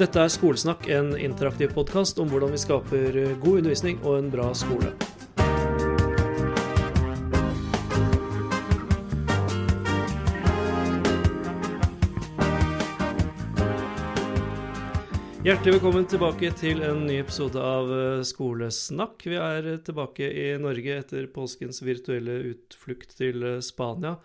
Dette er Skolesnakk, en interaktiv podkast om hvordan vi skaper god undervisning og en bra skole. Hjertelig velkommen tilbake til en ny episode av eh, Skolesnakk. Vi er tilbake i Norge etter påskens virtuelle utflukt til eh, Spania.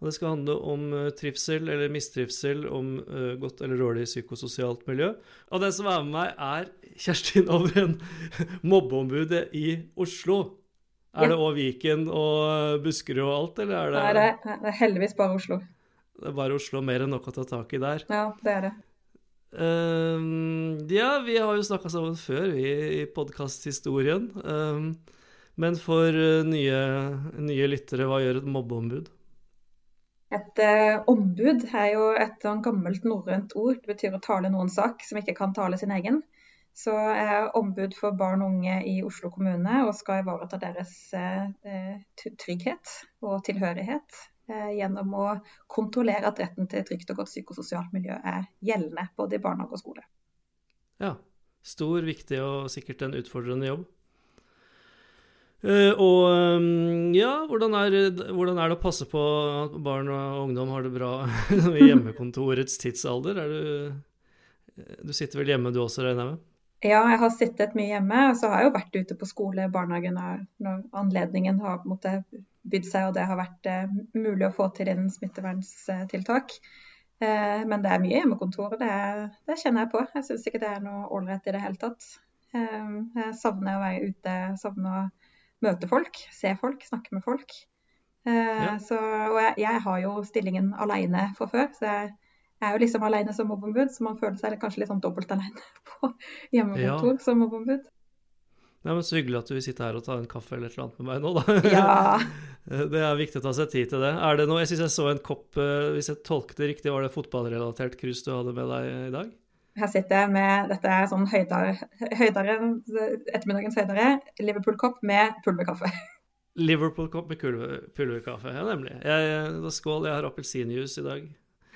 Og det skal handle om eh, trivsel eller mistrivsel, om godt eller dårlig psykososialt miljø. Og den som er med meg, er Kjerstin Ovren, mobbeombudet i Oslo. Er det òg Viken og Buskerud og alt, eller er det Nei, det er, det er heldigvis bare Oslo. Det er bare Oslo, mer enn nok å ta tak i der. Ja, det er det. Um, ja, vi har jo snakka sammen før, vi, i podkasthistorien. Um, men for nye, nye, lyttere, hva gjør et mobbeombud? Et eh, ombud er jo et sånn gammelt norrønt ord. Det betyr å tale noens sak som ikke kan tale sin egen. Så jeg er ombud for barn og unge i Oslo kommune og skal ivareta deres eh, trygghet og tilhørighet Eh, gjennom å kontrollere at retten til trygt og godt psykososialt miljø er gjeldende både i barnehage og skole. Ja. Stor, viktig og sikkert en utfordrende jobb. Uh, og um, ja, hvordan er, hvordan er, det å passe på at barn og ungdom har det bra i hjemmekontorets tidsalder? Du, du, sitter vel hjemme du også, regner jeg med? Ja, jeg har sittet mye hjemme. Og så har jeg jo vært ute på skole, barnehagen, når anledningen har måte bydd seg og det har vært uh, mulig å få til innen smittevernstiltak. Uh, men det er mye hjemmekontor, det, det kjenner jeg på. Jeg syns ikke det er noe ålreit i det hele tatt. Eh, jeg savner å være ute, savner å møte folk, se folk, snakke med folk. Eh, ja. så, og jeg, jeg, har jo stillingen alene for før, så jeg, jeg er jo liksom alene som mobbeombud, så man føler seg kanskje litt sånn dobbelt alene på hjemmekontor ja. som mobbeombud. Nei, men Så hyggelig at du vil sitte her og ta en kaffe eller et eller annet med meg nå, da. Ja. det er viktig å ta seg tid til det. Er det noe, Jeg syns jeg så en kopp, eh, hvis jeg tolket det riktig, var det fotballrelatert krus du hadde med deg i dag? Her sitter jeg med dette er sånn høydere ettermiddagens høydere, Liverpool-kopp med pulverkaffe. Liverpool-kopp med pulverkaffe, ja nemlig. Jeg, skål, jeg har appelsinjuice i dag.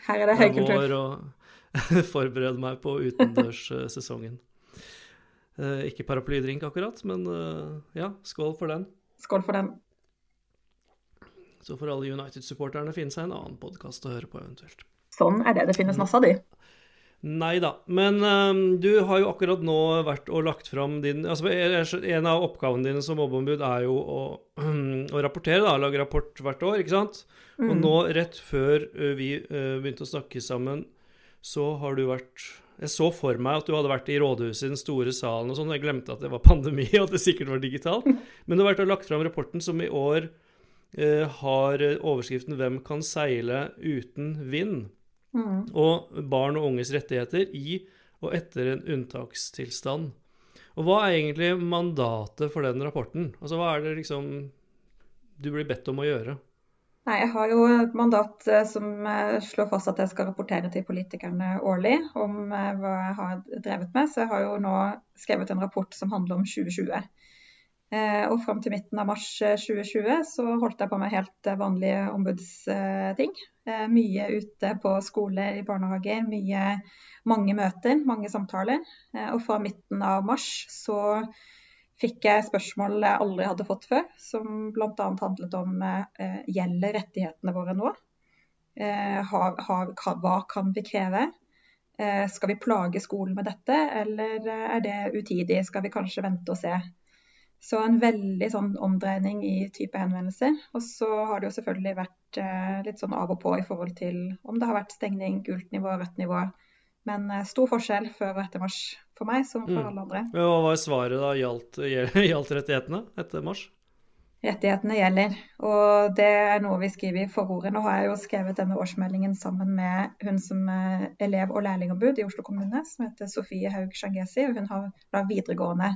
Her er det høykultur. Jeg går og forbereder meg på utendørssesongen. Eh, ikke paraplydrink akkurat, men eh, ja, skål for den. Skål for den. Så får alle United-supporterne finne seg en annen podkast å høre på, eventuelt. Sånn er det. Det finnes masse av de. Nei da. Men um, du har jo akkurat nå vært og lagt fram din altså En av oppgavene dine som mobbeombud er jo å, å rapportere, da. Lage rapport hvert år, ikke sant? Mm. Og nå, rett før vi uh, begynte å snakke sammen, så har du vært jeg så for meg at du hadde vært i rådhuset i den store salen og sånn. Jeg glemte at det var pandemi, og at det sikkert var digitalt. Men du har vært og lagt fram rapporten som i år uh, har overskriften 'Hvem kan seile uten vind?' Mm. Og barn og unges rettigheter i og etter en unntakstilstand. Og hva er egentlig mandatet for den rapporten? Altså hva er det liksom du blir bedt om å gjøre? Nei, Jeg har jo et mandat eh, som eh, slår fast at jeg skal rapportere til politikerne årlig om eh, hva jeg har drevet med. Så jeg har jo nå skrevet en rapport som handler om 2020. Og fram til midten av mars 2020 så holdt jeg på med helt vanlige ombudsting. Mye ute på skoler, i barnehager, mye, mange møter, mange samtaler. Og fra midten av mars så fikk jeg spørsmål jeg aldri hadde fått før, som bl.a. handlet om eh, gjelder rettighetene våre nå? Eh, hva kan vi kreve? Eh, skal vi plage skolen med dette, eller er det utidig? Skal vi kanskje vente og se? Så en veldig sånn omdreining i type henvendelser. Og så har det jo selvfølgelig vært eh, litt sånn av og på i forhold til om det har vært stengning, gult nivå, rødt nivå. Men eh, stor forskjell før og etter mars for meg som for mm. alle andre. Hva var svaret da? Gjaldt, gjaldt rettighetene etter mars? Rettighetene gjelder, og det er noe vi skriver i forordet. Nå har jeg jo skrevet denne årsmeldingen sammen med hun som er elev- og lærlingombud i Oslo kommune, som heter Sofie Haug Shangesi. Hun har da videregående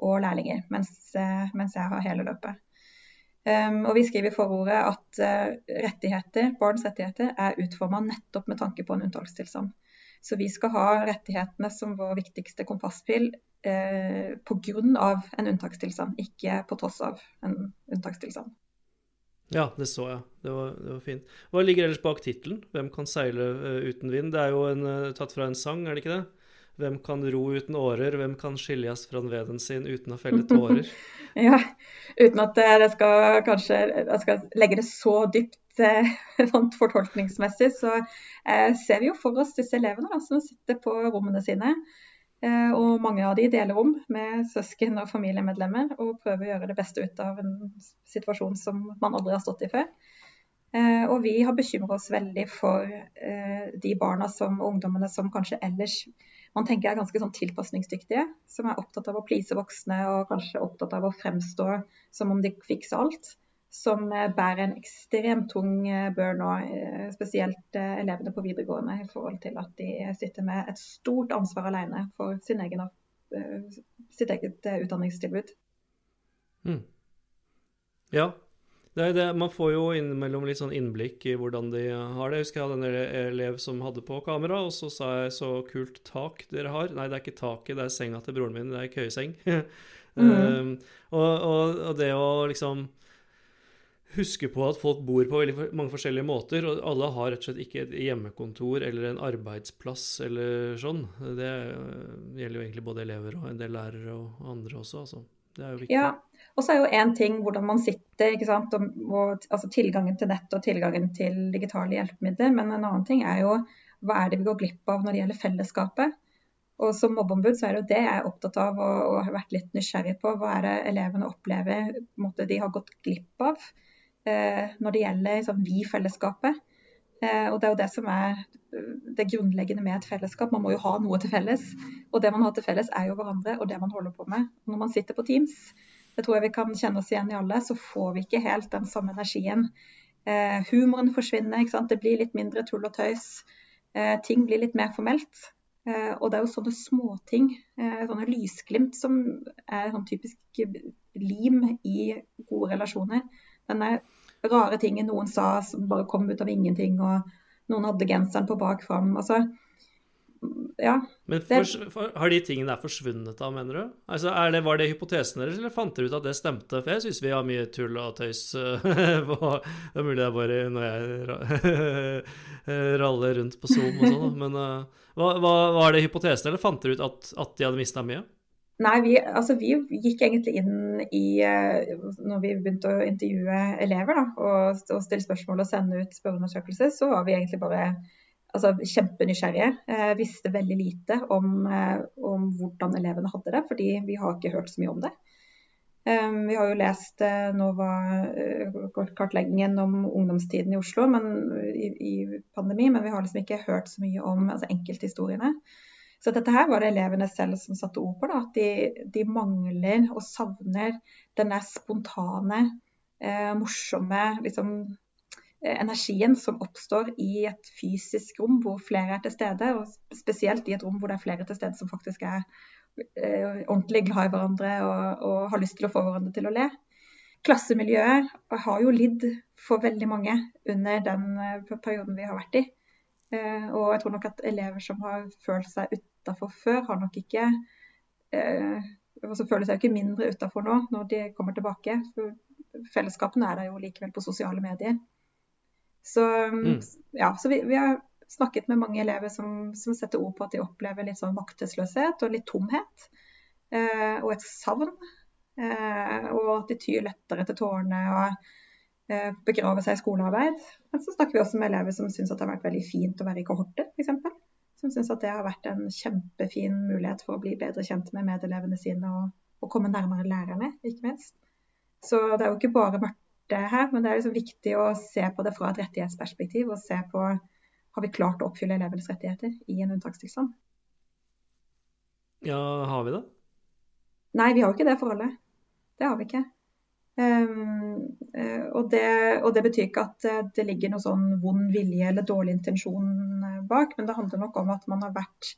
og lærlinger, mens, eh, mens jeg har hele løpet. Um, og Vi skriver i forordet at uh, rettigheter, barns rettigheter er utforma nettopp med tanke på en unntakstilstand. Så vi skal ha rettighetene som vår viktigste kompasspil uh, pga. en unntakstilstand, ikke på tross av en unntakstilstand. Ja, det så jeg. Det var, det var fint. Hva ligger ellers bak tittelen? 'Hvem kan seile uh, uten vind'? Det er jo en, uh, tatt fra en sang, er det ikke det? Hvem kan ro uten årer? Hvem kan skiljes fra veden sin uten å felle tårer? ja, uten at det skal kanskje Jeg skal legge det så dypt eh, sånn fortolkningsmessig, så eh, ser vi jo for oss disse elevene da, som sitter på rommene sine. Eh, og mange av de deler rom med søsken og familiemedlemmer og prøver å gjøre det beste ut av en situasjon som man aldri har stått i før. Eh, og vi har bekymra oss veldig for eh, de barna som, og ungdommene som kanskje ellers man tenker er ganske sånn tilpasningsdyktige. Som er opptatt av å please voksne og kanskje opptatt av å fremstå som om de fikser alt. Som eh, bærer en ekstremt tung bør nå, spesielt elevene på videregående, i forhold til at de sitter med et stort ansvar alene for sin egen, sitt eget utdanningstilbud. Mm. Ja, det det, man får jo innimellom litt sånn innblikk i hvordan de har det. Jeg husker jeg hadde en elev som hadde på kamera, og så sa jeg 'så kult tak dere har'. Nei, det er ikke taket, det er senga til broren min. Det er køyeseng. mm. um, og, og, og, det å liksom huske på at folk bor på veldig mange forskjellige måter, og alle har rett og slett ikke et hjemmekontor eller en arbeidsplass eller sånn. Det gjelder jo egentlig både elever og en del lærere og andre også, altså. Det er jo viktig. Ja, og så er jo én ting hvordan man sitter, ikke sant? Og, og, altså tilgangen til nett og tilgangen til digitale hjelpemidler. Men en annen ting er jo hva er det vi går glipp av når det gjelder fellesskapet. Og som mobbeombud så er det jo det jeg er opptatt av og, og har vært litt nysgjerrig på. Hva er det elevene opplever måte, de har gått glipp av eh, når det gjelder liksom, vi-fellesskapet. Eh, og det er jo det som er det grunnleggende med et fellesskap. Man må jo ha noe til felles. Og det man har til felles er jo hverandre og det man holder på med. Når man sitter på Teams, det tror jeg vi kan kjenne oss igjen i alle, så får vi ikke helt den samme energien. Eh, humoren forsvinner, det blir litt mindre tull og tøys. Eh, ting blir litt mer formelt. Eh, og det er jo sånne småting, eh, sånne lysglimt, som er sånn typisk lim i gode relasjoner. Denne rare tingen noen sa som bare kom ut av ingenting, og noen hadde genseren på bak fram. Altså, ja. Men for, for, Har de tingene der forsvunnet da, mener du? Altså, det, Var det hypotesen deres, eller fant dere ut at det stemte? For jeg syns vi har mye tull og tøys på Det er mulig det er bare når jeg raller rundt på Zoom og sånn, men uh, var, var det hypotesen, eller fant dere ut at, at de hadde mista mye? Nei, vi, altså, vi, gikk egentlig inn i uh, Når vi begynte å intervjue elever da, og, og stille spørsmål og sende ut spørreundersøkelser, så var vi egentlig bare altså, kjempenysgjerrige. Eh, visste veldig lite om, eh, om, hvordan elevene hadde det, fordi vi har ikke hørt så mye om det. Um, vi har jo lest uh, Nova, uh, kartleggingen om ungdomstiden i Oslo men, i, i, pandemi, men vi har liksom ikke hørt så mye om altså, enkelthistoriene. Så dette her var det elevene selv som satte ord på. Da, at de, de, mangler og savner den der spontane, uh, morsomme liksom, Eh, energien som oppstår i et fysisk rom hvor flere er til stede, og spesielt i et rom hvor det er flere til stede som faktisk er eh, ordentlig glad i hverandre og, og, har lyst til å få hverandre til å le. Klassemiljøet har jo lidd for veldig mange under den eh, perioden vi har vært i. Eh, og jeg tror nok at elever som har følt seg utafor før, har nok ikke eh, altså føler seg ikke mindre utafor nå når de kommer tilbake. Fellesskapene er der jo likevel på sosiale medier. Så, mm. ja, så vi, vi, har snakket med mange elever som, som, setter ord på at de opplever litt sånn maktesløshet og litt tomhet. Eh, og et savn. Eh, og at de tyr lettere til tårene og eh, begraver seg i skolearbeid. Men så snakker vi også med elever som syns det har vært veldig fint å være i kohorter, f.eks. Som syns at det har vært en kjempefin mulighet for å bli bedre kjent med medelevene sine og, og komme nærmere lærerne, ikke minst. Så det er jo ikke bare mørkt her, men det er liksom viktig å se på det fra et rettighetsperspektiv. Og se på har vi klart å oppfylle elevenes rettigheter i en unntakstilstand. Ja, har vi det? Nei, vi har jo ikke det forholdet. Det har vi ikke. Um, og, det, og, det, betyr ikke at eh, det ligger noe sånn vond vilje eller dårlig intensjon eh, bak, men det handler nok om at man har vært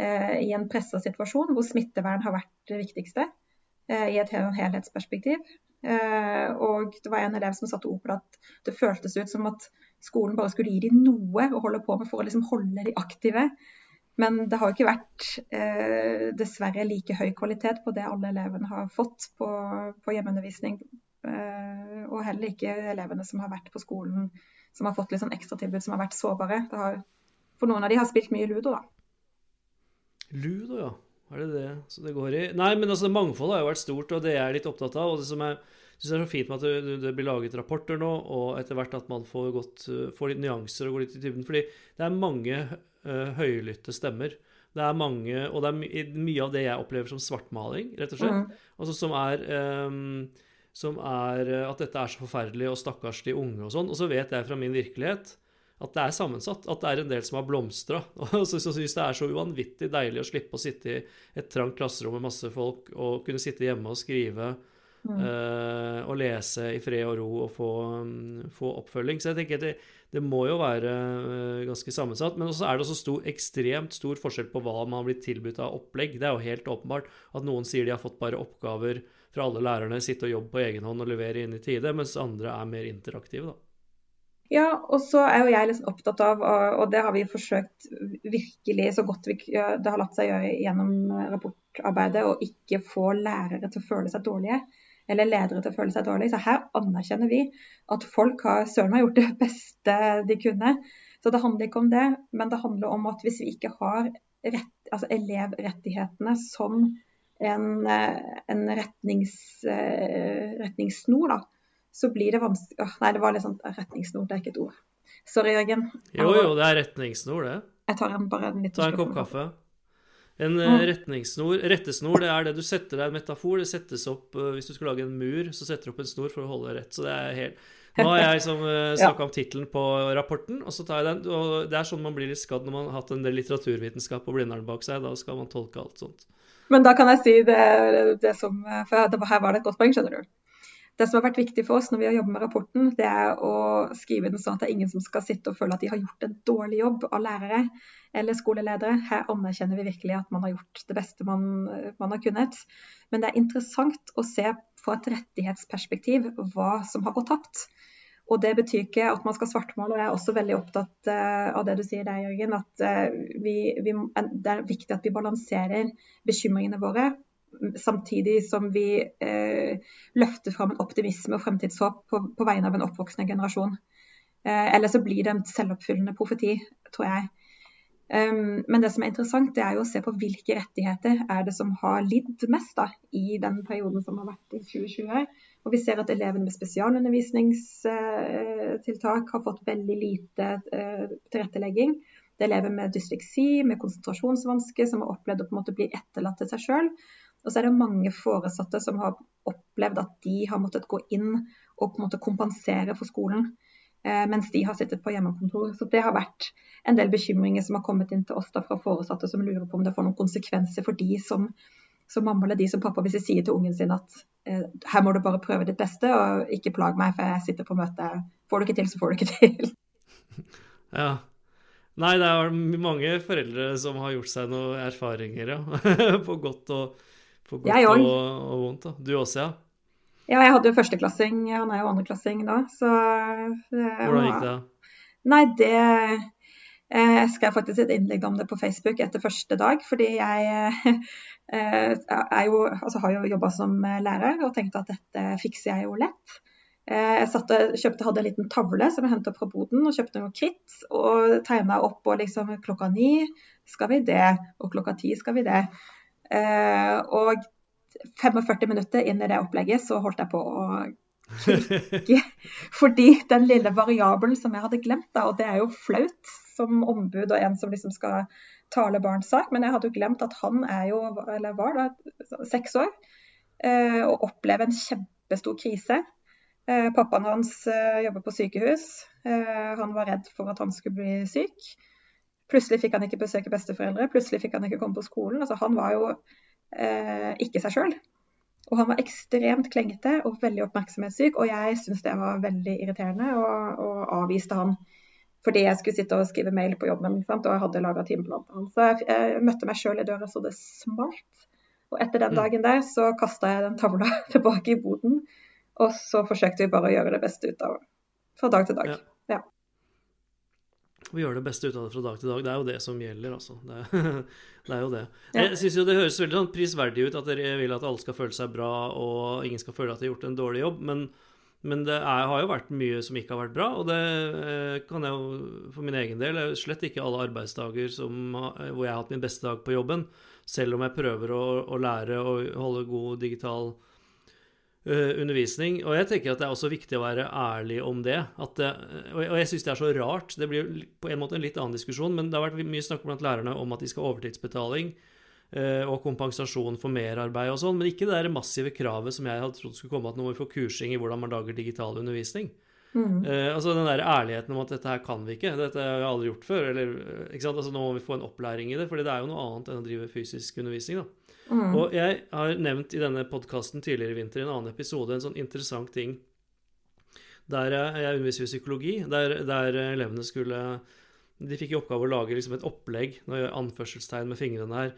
uh, i en pressa situasjon hvor smittevern har vært det viktigste uh, i et helhetsperspektiv. Eh, og det var en elev som satte ord på det at det føltes ut som at skolen bare skulle gi dem noe å holde på med for å liksom holde dem aktive. Men det har ikke vært eh, dessverre like høy kvalitet på det alle elevene har fått på, på hjemmeundervisning. Eh, og heller ikke elevene som har vært på skolen som har fått litt sånn ekstratilbud som har vært sårbare. Har, for noen av de har spilt mye ludo, da. Ludo, ja. Er det det så det går i? Nei, men altså, mangfoldet har jo vært stort, og det er jeg litt opptatt av. Og det som er, synes er så fint med at det, det, blir laget rapporter nå, og etter hvert at man får, godt, får litt nyanser og går litt i dybden. Fordi det er mange uh, høylytte stemmer. Det er mange, og det er my mye av det jeg opplever som svartmaling, rett og slett. Mm. Altså som er um, som er at dette er så forferdelig og stakkars de unge og sånn. Og så vet jeg fra min virkelighet at det er sammensatt. At det er en del som har blomstra. Og så syns det er så uvanvittig deilig å slippe å sitte i et trangt klasserom med masse folk og kunne sitte hjemme og skrive mm. uh, og lese i fred og ro og få, um, få oppfølging. Så jeg tenker det, det må jo være uh, ganske sammensatt. Men også er det også stor, ekstremt stor forskjell på hva man har blitt tilbudt av opplegg. Det er jo helt åpenbart at noen sier de har fått bare oppgaver fra alle lærerne, sitte og jobbe på egen hånd og levere inn i tide, mens andre er mer interaktive. da. Ja, og så er jo jeg liksom opptatt av, og det har vi forsøkt virkelig så godt vi, det har latt seg gjøre gjennom rapportarbeidet, å ikke få lærere til å føle seg dårlige. Eller ledere til å føle seg dårlige. Så her anerkjenner vi at folk har søren meg gjort det beste de kunne. Så det handler ikke om det, men det handler om at hvis vi ikke har rett, altså elevrettighetene som en, en retnings, retningssnor, da, så blir det vanskelig Åh, Nei, det var litt sånn retningssnor, det er ikke et ord. Sorry, Jørgen. Jo, jo, det er retningssnor, det. Jeg tar en, bare en liten Ta en kopp kaffe. En mm. retningssnor Rettesnor det er det du setter deg en metafor. Det settes opp uh, Hvis du skal lage en mur, så setter du opp en snor for å holde rett. Så det er helt Nå har jeg liksom eh, snakka ja. om tittelen på rapporten, og så tar jeg den. Og det er sånn man blir litt skadd når man har hatt en del litteraturvitenskap og Blindern bak seg. Da skal man tolke alt sånt. Men da kan jeg si det, det som For her var det et godt poeng, skjønner du. Det som har vært viktig for oss når vi har jobbet med rapporten, det er å skrive den sånn at det er ingen som skal sitte og føle at de har gjort en dårlig jobb av lærere eller skoleledere. Her anerkjenner vi virkelig at man har gjort det beste man, man har kunnet. Men det er interessant å se fra et rettighetsperspektiv hva som har gått tapt. Og Det betyr ikke at man skal svartmale. og Jeg er også veldig opptatt uh, av det du sier der, Jørgen. At uh, vi, vi, det er viktig at vi balanserer bekymringene våre samtidig som vi eh, løfter fram en optimisme og fremtidshåp på, på vegne av en oppvoksende generasjon. Eh, eller så blir det en selvoppfyllende profeti, tror jeg. Um, men det som er interessant, det er jo å se på hvilke rettigheter er det som har lidd mest da, i den perioden som har vært i 2020. Og vi ser at elevene med spesialundervisningstiltak uh, har fått veldig lite uh, tilrettelegging. Det er elever med dysleksi, med konsentrasjonsvansker, som har opplevd å på en måte bli etterlatt til seg sjøl. Og så er det mange foresatte som har opplevd at de har måttet gå inn og på en måte kompensere for skolen, eh, mens de har sittet på hjemmekontor. Så det har vært en del bekymringer som har kommet inn til oss da, fra foresatte som lurer på om det får noen konsekvenser for de som, som mamma eller de som pappa, hvis de sier til ungen sin at eh, her må du bare prøve ditt beste og ikke plag meg, for jeg sitter på møte. Får du ikke til, så får du ikke til. Ja, Nei, det er mange foreldre som har gjort seg noen erfaringer, ja. på godt og på godt og, og, vondt. da. Du også, ja? Ja, jeg hadde jo førsteklassing. Han er jo andreklassing da, så Hvordan gikk det? Nei, det eh, jeg skrev faktisk et innlegg om det på Facebook etter første dag. Fordi jeg eh, jo, altså har jo jobba som lærer og tenkte at dette fikser jeg jo lett. Eh, jeg satte, kjøpte, hadde en liten tavle som jeg hentet opp fra boden, og kjøpte noe kritt. Og tegna opp og liksom klokka ni skal vi det, og klokka ti skal vi det. Eh, og 45 minutter inn i det opplegget så holdt jeg på å klikke. Fordi den lille variabelen som jeg hadde glemt, da, og det er jo flaut som ombud og en som liksom skal tale barns sak, men jeg hadde jo glemt at han er jo, eller var da, seks år eh, og opplever en kjempestor krise. Eh, pappaen hans jobber på sykehus. Han var redd for at han skulle bli syk. Plutselig fikk han ikke besøke besteforeldre, plutselig fikk han ikke komme på skolen. Altså, han var jo eh, ikke seg sjøl. Og han var ekstremt klengete og veldig oppmerksomhetssyk, og jeg syntes det var veldig irriterende og, og, avviste han fordi jeg skulle sitte og skrive mail på jobben og jeg hadde laga timeplan til han. Så jeg, jeg møtte meg sjøl i døra så det smalt. Og etter den mm. dagen der så kasta jeg den tavla tilbake i boden, og så forsøkte vi bare å gjøre det beste ut av det fra dag til dag. Ja. ja og gjøre det beste ut av det fra dag til dag. Det er jo det som gjelder, altså. Det det er jo det. Jeg syns jo det høres veldig sånn prisverdig ut at dere vil at alle skal føle seg bra, og ingen skal føle at de har gjort en dårlig jobb. Men Men det er, har jo vært mye som ikke har vært bra, og det eh, kan jeg jo for min egen del Slett ikke alle arbeidsdager som, hvor jeg har hatt min beste dag på jobben, selv om jeg prøver å, å lære å holde god digital undervisning. Og jeg tenker at det er også viktig å være ærlig om det. det og jeg syns det er så rart. Det blir på en måte en litt annen diskusjon, men det har vært mye snakk blant lærerne om at de skal ha overtidsbetaling. Eh, og kompensasjon for merarbeid og sånn, men ikke det der massive kravet som jeg hadde trodd skulle komme, at nå må vi få kursing i hvordan man lager digital undervisning. Mm. Eh, altså Den der ærligheten om at dette her kan vi ikke, dette har vi aldri gjort før. eller, eh, ikke sant, altså Nå må vi få en opplæring i det, fordi det er jo noe annet enn å drive fysisk undervisning. da. Mm. Og jeg har nevnt i denne podkasten tidligere i vinter i en annen episode en sånn interessant ting der jeg underviser i psykologi, der, der elevene skulle de fikk i oppgave å lage liksom et opplegg nå gjør anførselstegn med fingrene her,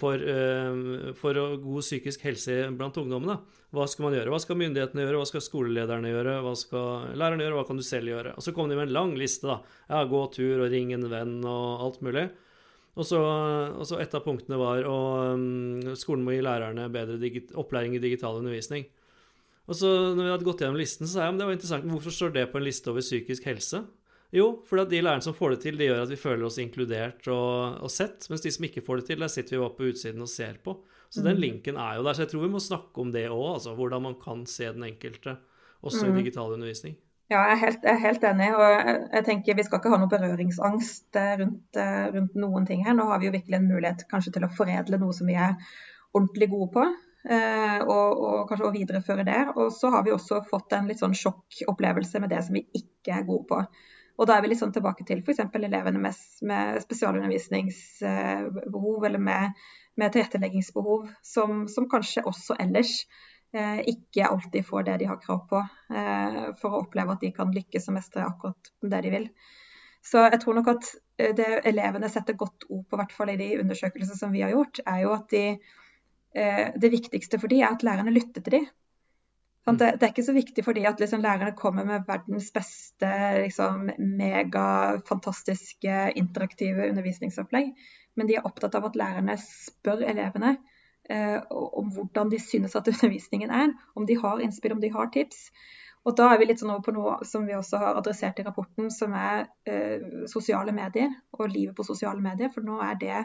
for, uh, for god psykisk helse blant ungdommene. Hva skal man gjøre? Hva skal myndighetene gjøre? Hva skal skolelederne gjøre? Hva skal lærerne gjøre? Hva kan du selv gjøre? Og så kom de med en lang liste. da. Ja, Gå tur og ring en venn og alt mulig. Og så, og et av punktene var at um, skolen må gi lærerne bedre opplæring i digital undervisning. Og så når vi hadde gått gjennom listen, så sa jeg at det var interessant, hvorfor står det på en liste over psykisk helse? Jo, fordi at de lærerne som får det til, det gjør at vi føler oss inkludert og, og, sett. Mens de som ikke får det til, der sitter vi bare på utsiden og ser på. Så mm. den linken er jo der. Så jeg tror vi må snakke om det òg, altså. Hvordan man kan se den enkelte, også mm. i digital undervisning. Ja, jeg er, helt, jeg er helt, enig. og jeg tenker Vi skal ikke ha noe berøringsangst eh, rundt, eh, rundt, noen ting her. Nå har vi jo virkelig en mulighet kanskje til å foredle noe som vi er ordentlig gode på. Eh, og, og, kanskje å videreføre det. Og så har vi også fått en litt sånn sjokkopplevelse med det som vi ikke er gode på. Og da er vi litt sånn tilbake til f.eks. elevene med, med spesialundervisningsbehov eller med, med tilretteleggingsbehov, som, som, kanskje også ellers ikke alltid får det de har krav på eh, for å oppleve at de kan lykkes og mestre akkurat det de vil. Så jeg tror nok at eh, det elevene setter godt ord på, i hvert fall i de undersøkelser som vi har gjort, er jo at de, eh, det viktigste for dem er at lærerne lytter til dem. Det, det, er ikke så viktig for dem at liksom, lærerne kommer med verdens beste, liksom, megafantastiske interaktive undervisningsopplegg. Men de er opptatt av at lærerne spør elevene eh, om hvordan de synes at undervisningen er. Om de har innspill, om de har tips. Og da er vi litt sånn over på noe som vi også har adressert i rapporten, som er eh, sosiale medier og livet på sosiale medier. For nå er det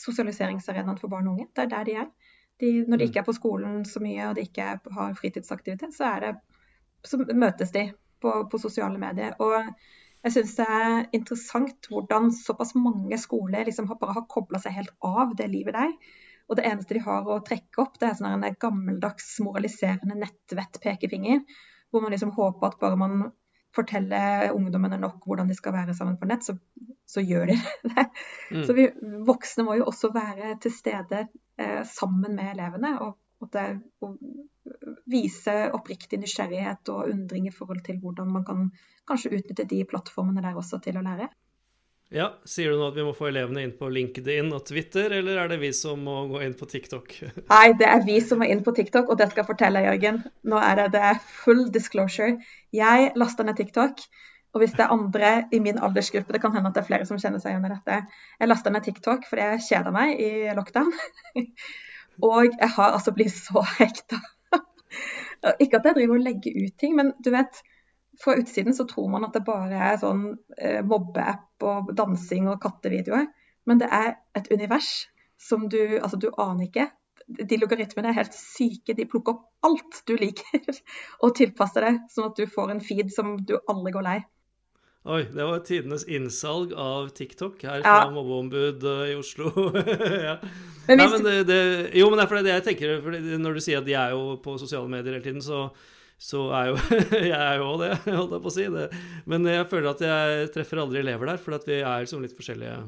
sosialiseringsarenaen for barn og unge. Det er der de er. De, når de mm. ikke er på skolen så mye og de ikke har fritidsaktivitet, så, det, så møtes de på, på, sosiale medier. Og jeg syns det er interessant hvordan såpass mange skoler liksom bare har kobla seg helt av det livet der. Og det eneste de har å trekke opp, det er sånn en gammeldags moraliserende nettvett-pekefinger. Hvor man liksom håper at bare man forteller ungdommene nok hvordan de skal være sammen på nett, så, så gjør de det. Mm. Så vi voksne må jo også være til stede Eh, sammen med elevene. Og, og, og, vise oppriktig nysgjerrighet og undring i forhold til hvordan man kan kanskje utnytte de plattformene der også til å lære. Ja, Sier du nå at vi må få elevene inn på LinkedIn og Twitter, eller er det vi som må gå inn på TikTok? Nei, det er vi som må inn på TikTok, og det skal jeg fortelle, Jørgen. Nå er det, det er full disclosure. Jeg lasta ned TikTok. Og hvis det er andre i min aldersgruppe, det kan hende at det er flere som kjenner seg igjen i dette. Jeg lasta ned TikTok fordi jeg kjeda meg i lockdown. og jeg har altså blitt så hekta. Ikke at jeg driver og legger ut ting, men du vet Fra utsiden så tror man at det bare er sånn eh, mobbeapp og dansing og kattevideoer. Men det er et univers som du Altså, du aner ikke. De logaritmene er helt syke. De plukker opp alt du liker og tilpasser det, sånn at du får en feed som du aldri går lei. Oi, det var tidenes innsalg av TikTok her fra ja. mobbeombud uh, i Oslo. ja. men Nei, men det, det, jo, men det er fordi det jeg tenker fordi Når du sier at de er jo på sosiale medier hele tiden, så, så er jo jeg er jo det, holdt jeg på å si. Det. Men jeg føler at jeg treffer aldri elever der, for at vi er liksom litt forskjellige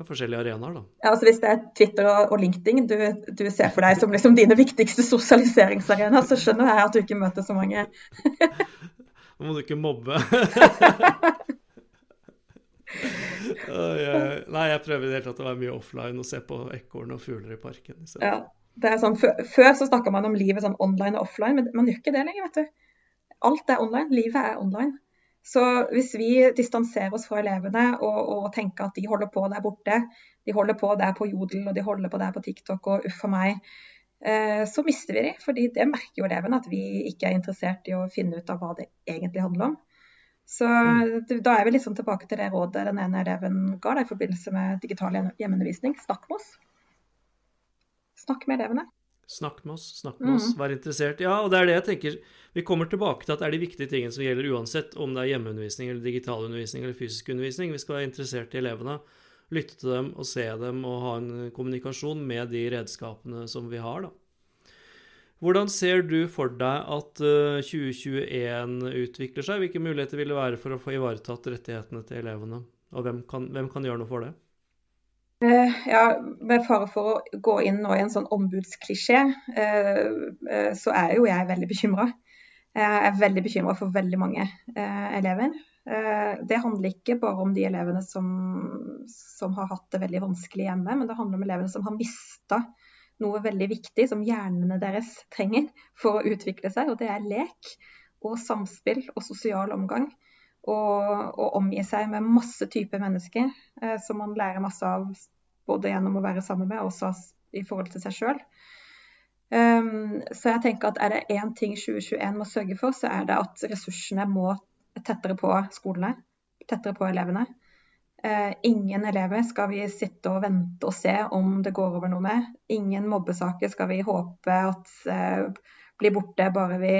forskjellige arenaer, da. Ja, altså Hvis det er Twitter og, og LinkedIn du, du, ser for deg som liksom dine viktigste sosialiseringsarenaer, så skjønner jeg at du ikke møter så mange. Nå må du ikke mobbe. Nei, jeg prøver i det hele tatt å være mye offline og se på ekorn og fugler i parken. Ja, det er sånn, Før så snakka man om livet sånn online og offline, men man gjør ikke det lenger. vet du. Alt er online. Livet er online. Så hvis vi distanserer oss fra elevene og, og, tenker at de holder på der borte, de holder på der på Jodel og de holder på der på TikTok og uff a meg, Eh, så mister vi de, fordi det merker jo elevene at vi ikke er interessert i å finne ut av hva det egentlig handler om. Så mm. da er vi liksom tilbake til det rådet den ene eleven ga deg i forbindelse med digital hjemmeundervisning. Snakk med oss. Snakk med elevene. Snakk med oss, snakk med mm. oss, vær interessert. Ja, og det er det jeg tenker. Vi kommer tilbake til at det er de viktige tingene som gjelder uansett om det er hjemmeundervisning eller digital undervisning eller fysisk undervisning. Vi skal være interessert i elevene, lytte til dem og se dem og ha en kommunikasjon med de redskapene som vi har, da. Hvordan ser du for deg at 2021 eh, utvikler seg? Hvilke muligheter vil det være for å få ivaretatt rettighetene til elevene? Og hvem kan, hvem kan gjøre noe for det? Eh, ja, Med fare for å gå inn nå i en sånn ombudsklisjé, eh, eh, så er jo jeg veldig bekymra. Jeg er veldig bekymra for veldig mange elever. Det handler ikke bare om de elevene som, som, har hatt det veldig vanskelig hjemme, men det handler om elevene som har mista noe veldig viktig som hjernene deres trenger for å utvikle seg, og det er lek og samspill og sosial omgang. Og, og omgi seg med masse typer mennesker eh, som man lærer masse av både gjennom å være sammen med og også i forhold til seg sjøl. Um, ehm, så jeg tenker at er det én ting 2021 må sørge for, så er det at ressursene må tettere på skolene, tettere på elevene. Uh, ingen elever skal vi sitte og vente og se om det går over noe med. Ingen mobbesaker skal vi håpe at uh, blir borte bare vi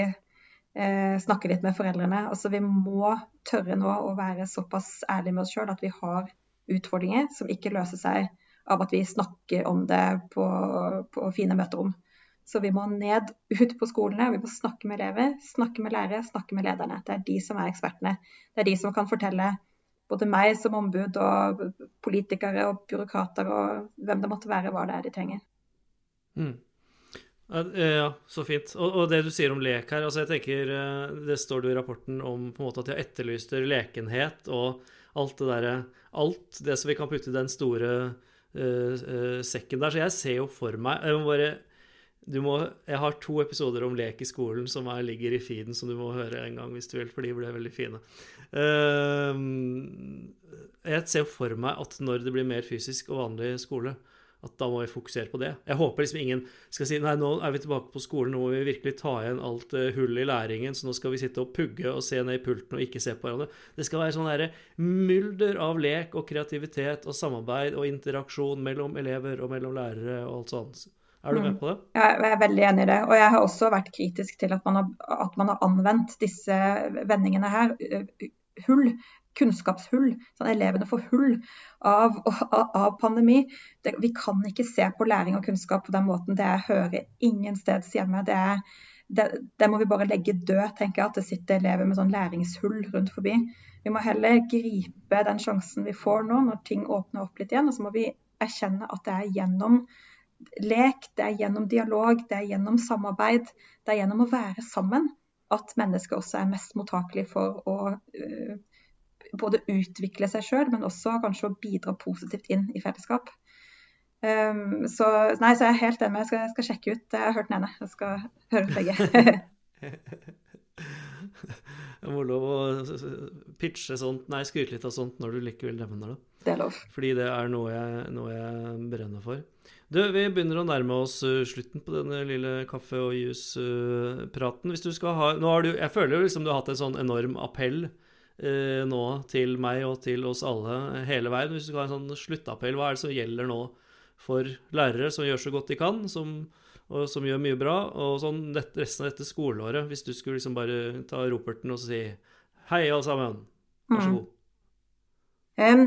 snakke litt med foreldrene. Altså, vi må tørre nå å være såpass ærlige med oss sjøl at vi har utfordringer som ikke løser seg av at vi snakker om det på, på fine møterom. Så vi må ned ut på skolene, vi må snakke med elever, snakke med lærere, snakke med lederne. Det er de som er ekspertene. Det er de som kan fortelle både meg som ombud og politikere og byråkrater og hvem det måtte være, hva det er de trenger. Mm. Ja, så fint. Og, og, det du sier om lek her, altså jeg tenker eh, Det står det i rapporten om på en måte at de etterlyster lekenhet og alt det derre Alt det som vi kan putte i den store uh, uh, sekken der. Så jeg ser jo for meg Jeg må bare må, jeg har to episoder om lek i skolen som er, ligger i feeden, som du må høre en gang hvis du vil, for de ble veldig fine. Uh, jeg ser for meg at når det blir mer fysisk og vanlig skole, at da må vi fokusere på det. Jeg håper liksom ingen skal si nei, nå er vi tilbake på skolen, nå må vi virkelig ta igjen alt hullet hull i læringen, så nå skal vi sitte og pugge og se ned i pulten og ikke se på hverandre. Det skal være sånn derre mylder av lek og kreativitet og samarbeid og interaksjon mellom elever og mellom lærere og alt sånt. Er du med på det? Ja, jeg er veldig enig i det. Og jeg har også vært kritisk til at man har, at man har anvendt disse vendingene her. Hull kunnskapshull. Sånn, elevene får hull av, av, pandemi. Det, vi kan ikke se på læring og kunnskap på den måten. Det hører ingen steds hjemme. Det, det, det, må vi bare legge død, tenker jeg. At det sitter elever med sånn læringshull rundt forbi. Vi må heller gripe den sjansen vi får nå, når ting åpner opp litt igjen. Og så må vi erkjenne at det er gjennom lek, det er gjennom dialog, det er gjennom samarbeid, det er gjennom å være sammen at mennesker også er mest mottakelig for å uh, både utvikle seg sjøl, men også kanskje å bidra positivt inn i fellesskap. Um, så, nei, så jeg er helt enig. Jeg skal, jeg skal sjekke ut. Jeg har hørt den ene. Jeg skal høre ut begge. jeg må lov å pitche sånt, nei, skryte litt av sånt når du likevel nevner det. Det er lov. Fordi det er noe jeg, noe jeg brenner for. Du, vi begynner å nærme oss slutten på denne lille kaffe- og juspraten. Hvis du skal ha Nå har du Jeg føler jo liksom du har hatt en sånn enorm appell eh, nå til meg og til oss alle hele veien. Hvis du skal ha en sånn sluttappell, hva er det som gjelder nå for lærere som gjør så godt de kan, som, og som gjør mye bra, og sånn resten av dette skoleåret, hvis du skulle liksom bare ta roperten og si hei, alle sammen, vær så mm. god. Mm. Um,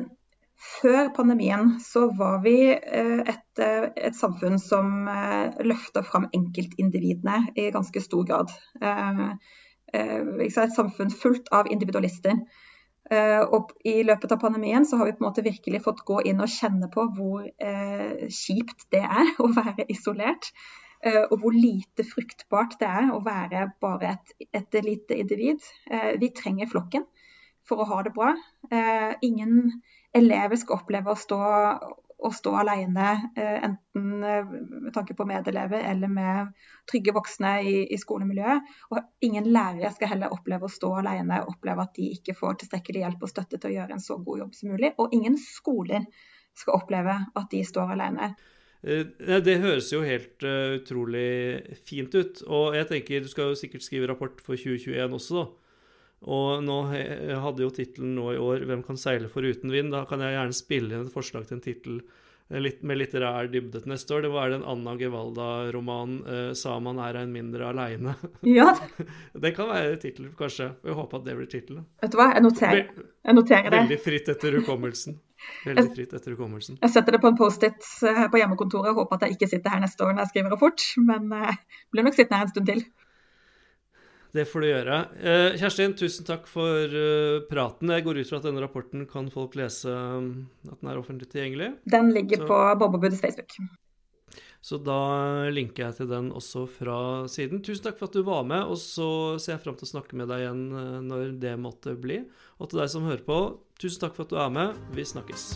før pandemien så var vi uh, et, uh, et, samfunn som eh, løfta fram enkeltindividene i ganske stor grad. Eh, et samfunn fullt av individualister. Eh, og I løpet av pandemien så har vi på en måte virkelig fått gå inn og kjenne på hvor eh, kjipt det er å være isolert. Og hvor lite fruktbart det er å være bare et, et lite individ. Vi trenger flokken for å ha det bra. Ingen elever skal oppleve å stå å stå alene, eh, enten eh, med tanke på medelever eller med trygge voksne i, i, skolemiljøet. Og ingen lærere skal heller oppleve å stå alene og oppleve at de ikke får tilstrekkelig hjelp og støtte til å gjøre en så god jobb som mulig. Og ingen skoler skal oppleve at de står alene. Eh, det høres jo helt utrolig fint ut. Og jeg tenker, du skal jo sikkert skrive rapport for 2021 også, da. Og nå hadde jo tittelen nå i år 'Hvem kan seile for uten vind'? Da kan jeg gjerne spille inn et forslag til en tittel Eh, med litterær dybde til neste år. Det var den Anna Gevalda-romanen uh, 'Saman er ein mindre aleine'. Ja. det kan være tittel, kanskje. Jeg håper at det blir tittelen. Vet du hva, jeg noterer, jeg noterer det. Veldig fritt etter hukommelsen. Veldig fritt etter hukommelsen. Jeg setter det på en Post-It her på hjemmekontoret og håper at jeg ikke sitter her neste år når jeg skriver rapport, men jeg uh, blir nok sittende her en stund til. Det får du gjøre. Eh, Kjerstin, tusen takk for uh, praten. Jeg går ut fra at denne rapporten kan folk lese um, at den er offentlig tilgjengelig. Den ligger så, på Bobbobudets Facebook. Så da linker jeg til den også fra siden. Tusen takk for at du var med, og så ser jeg fram til å snakke med deg igjen uh, når det måtte bli. Og til deg som hører på, tusen takk for at du er med. Vi snakkes.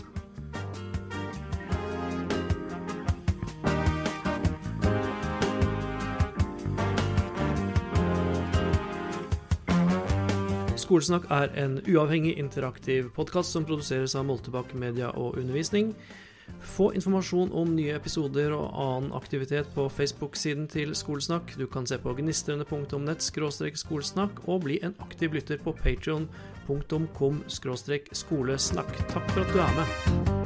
Skolesnakk er en uavhengig, interaktiv podkast som produseres av Moltebakk Media og Undervisning. Få informasjon om nye episoder og annen aktivitet på Facebook-siden til Skolesnakk. Du kan se på gnistrende.nett skolesnakk og bli en aktiv lytter på patreon.com skolesnakk. Takk for at du er med.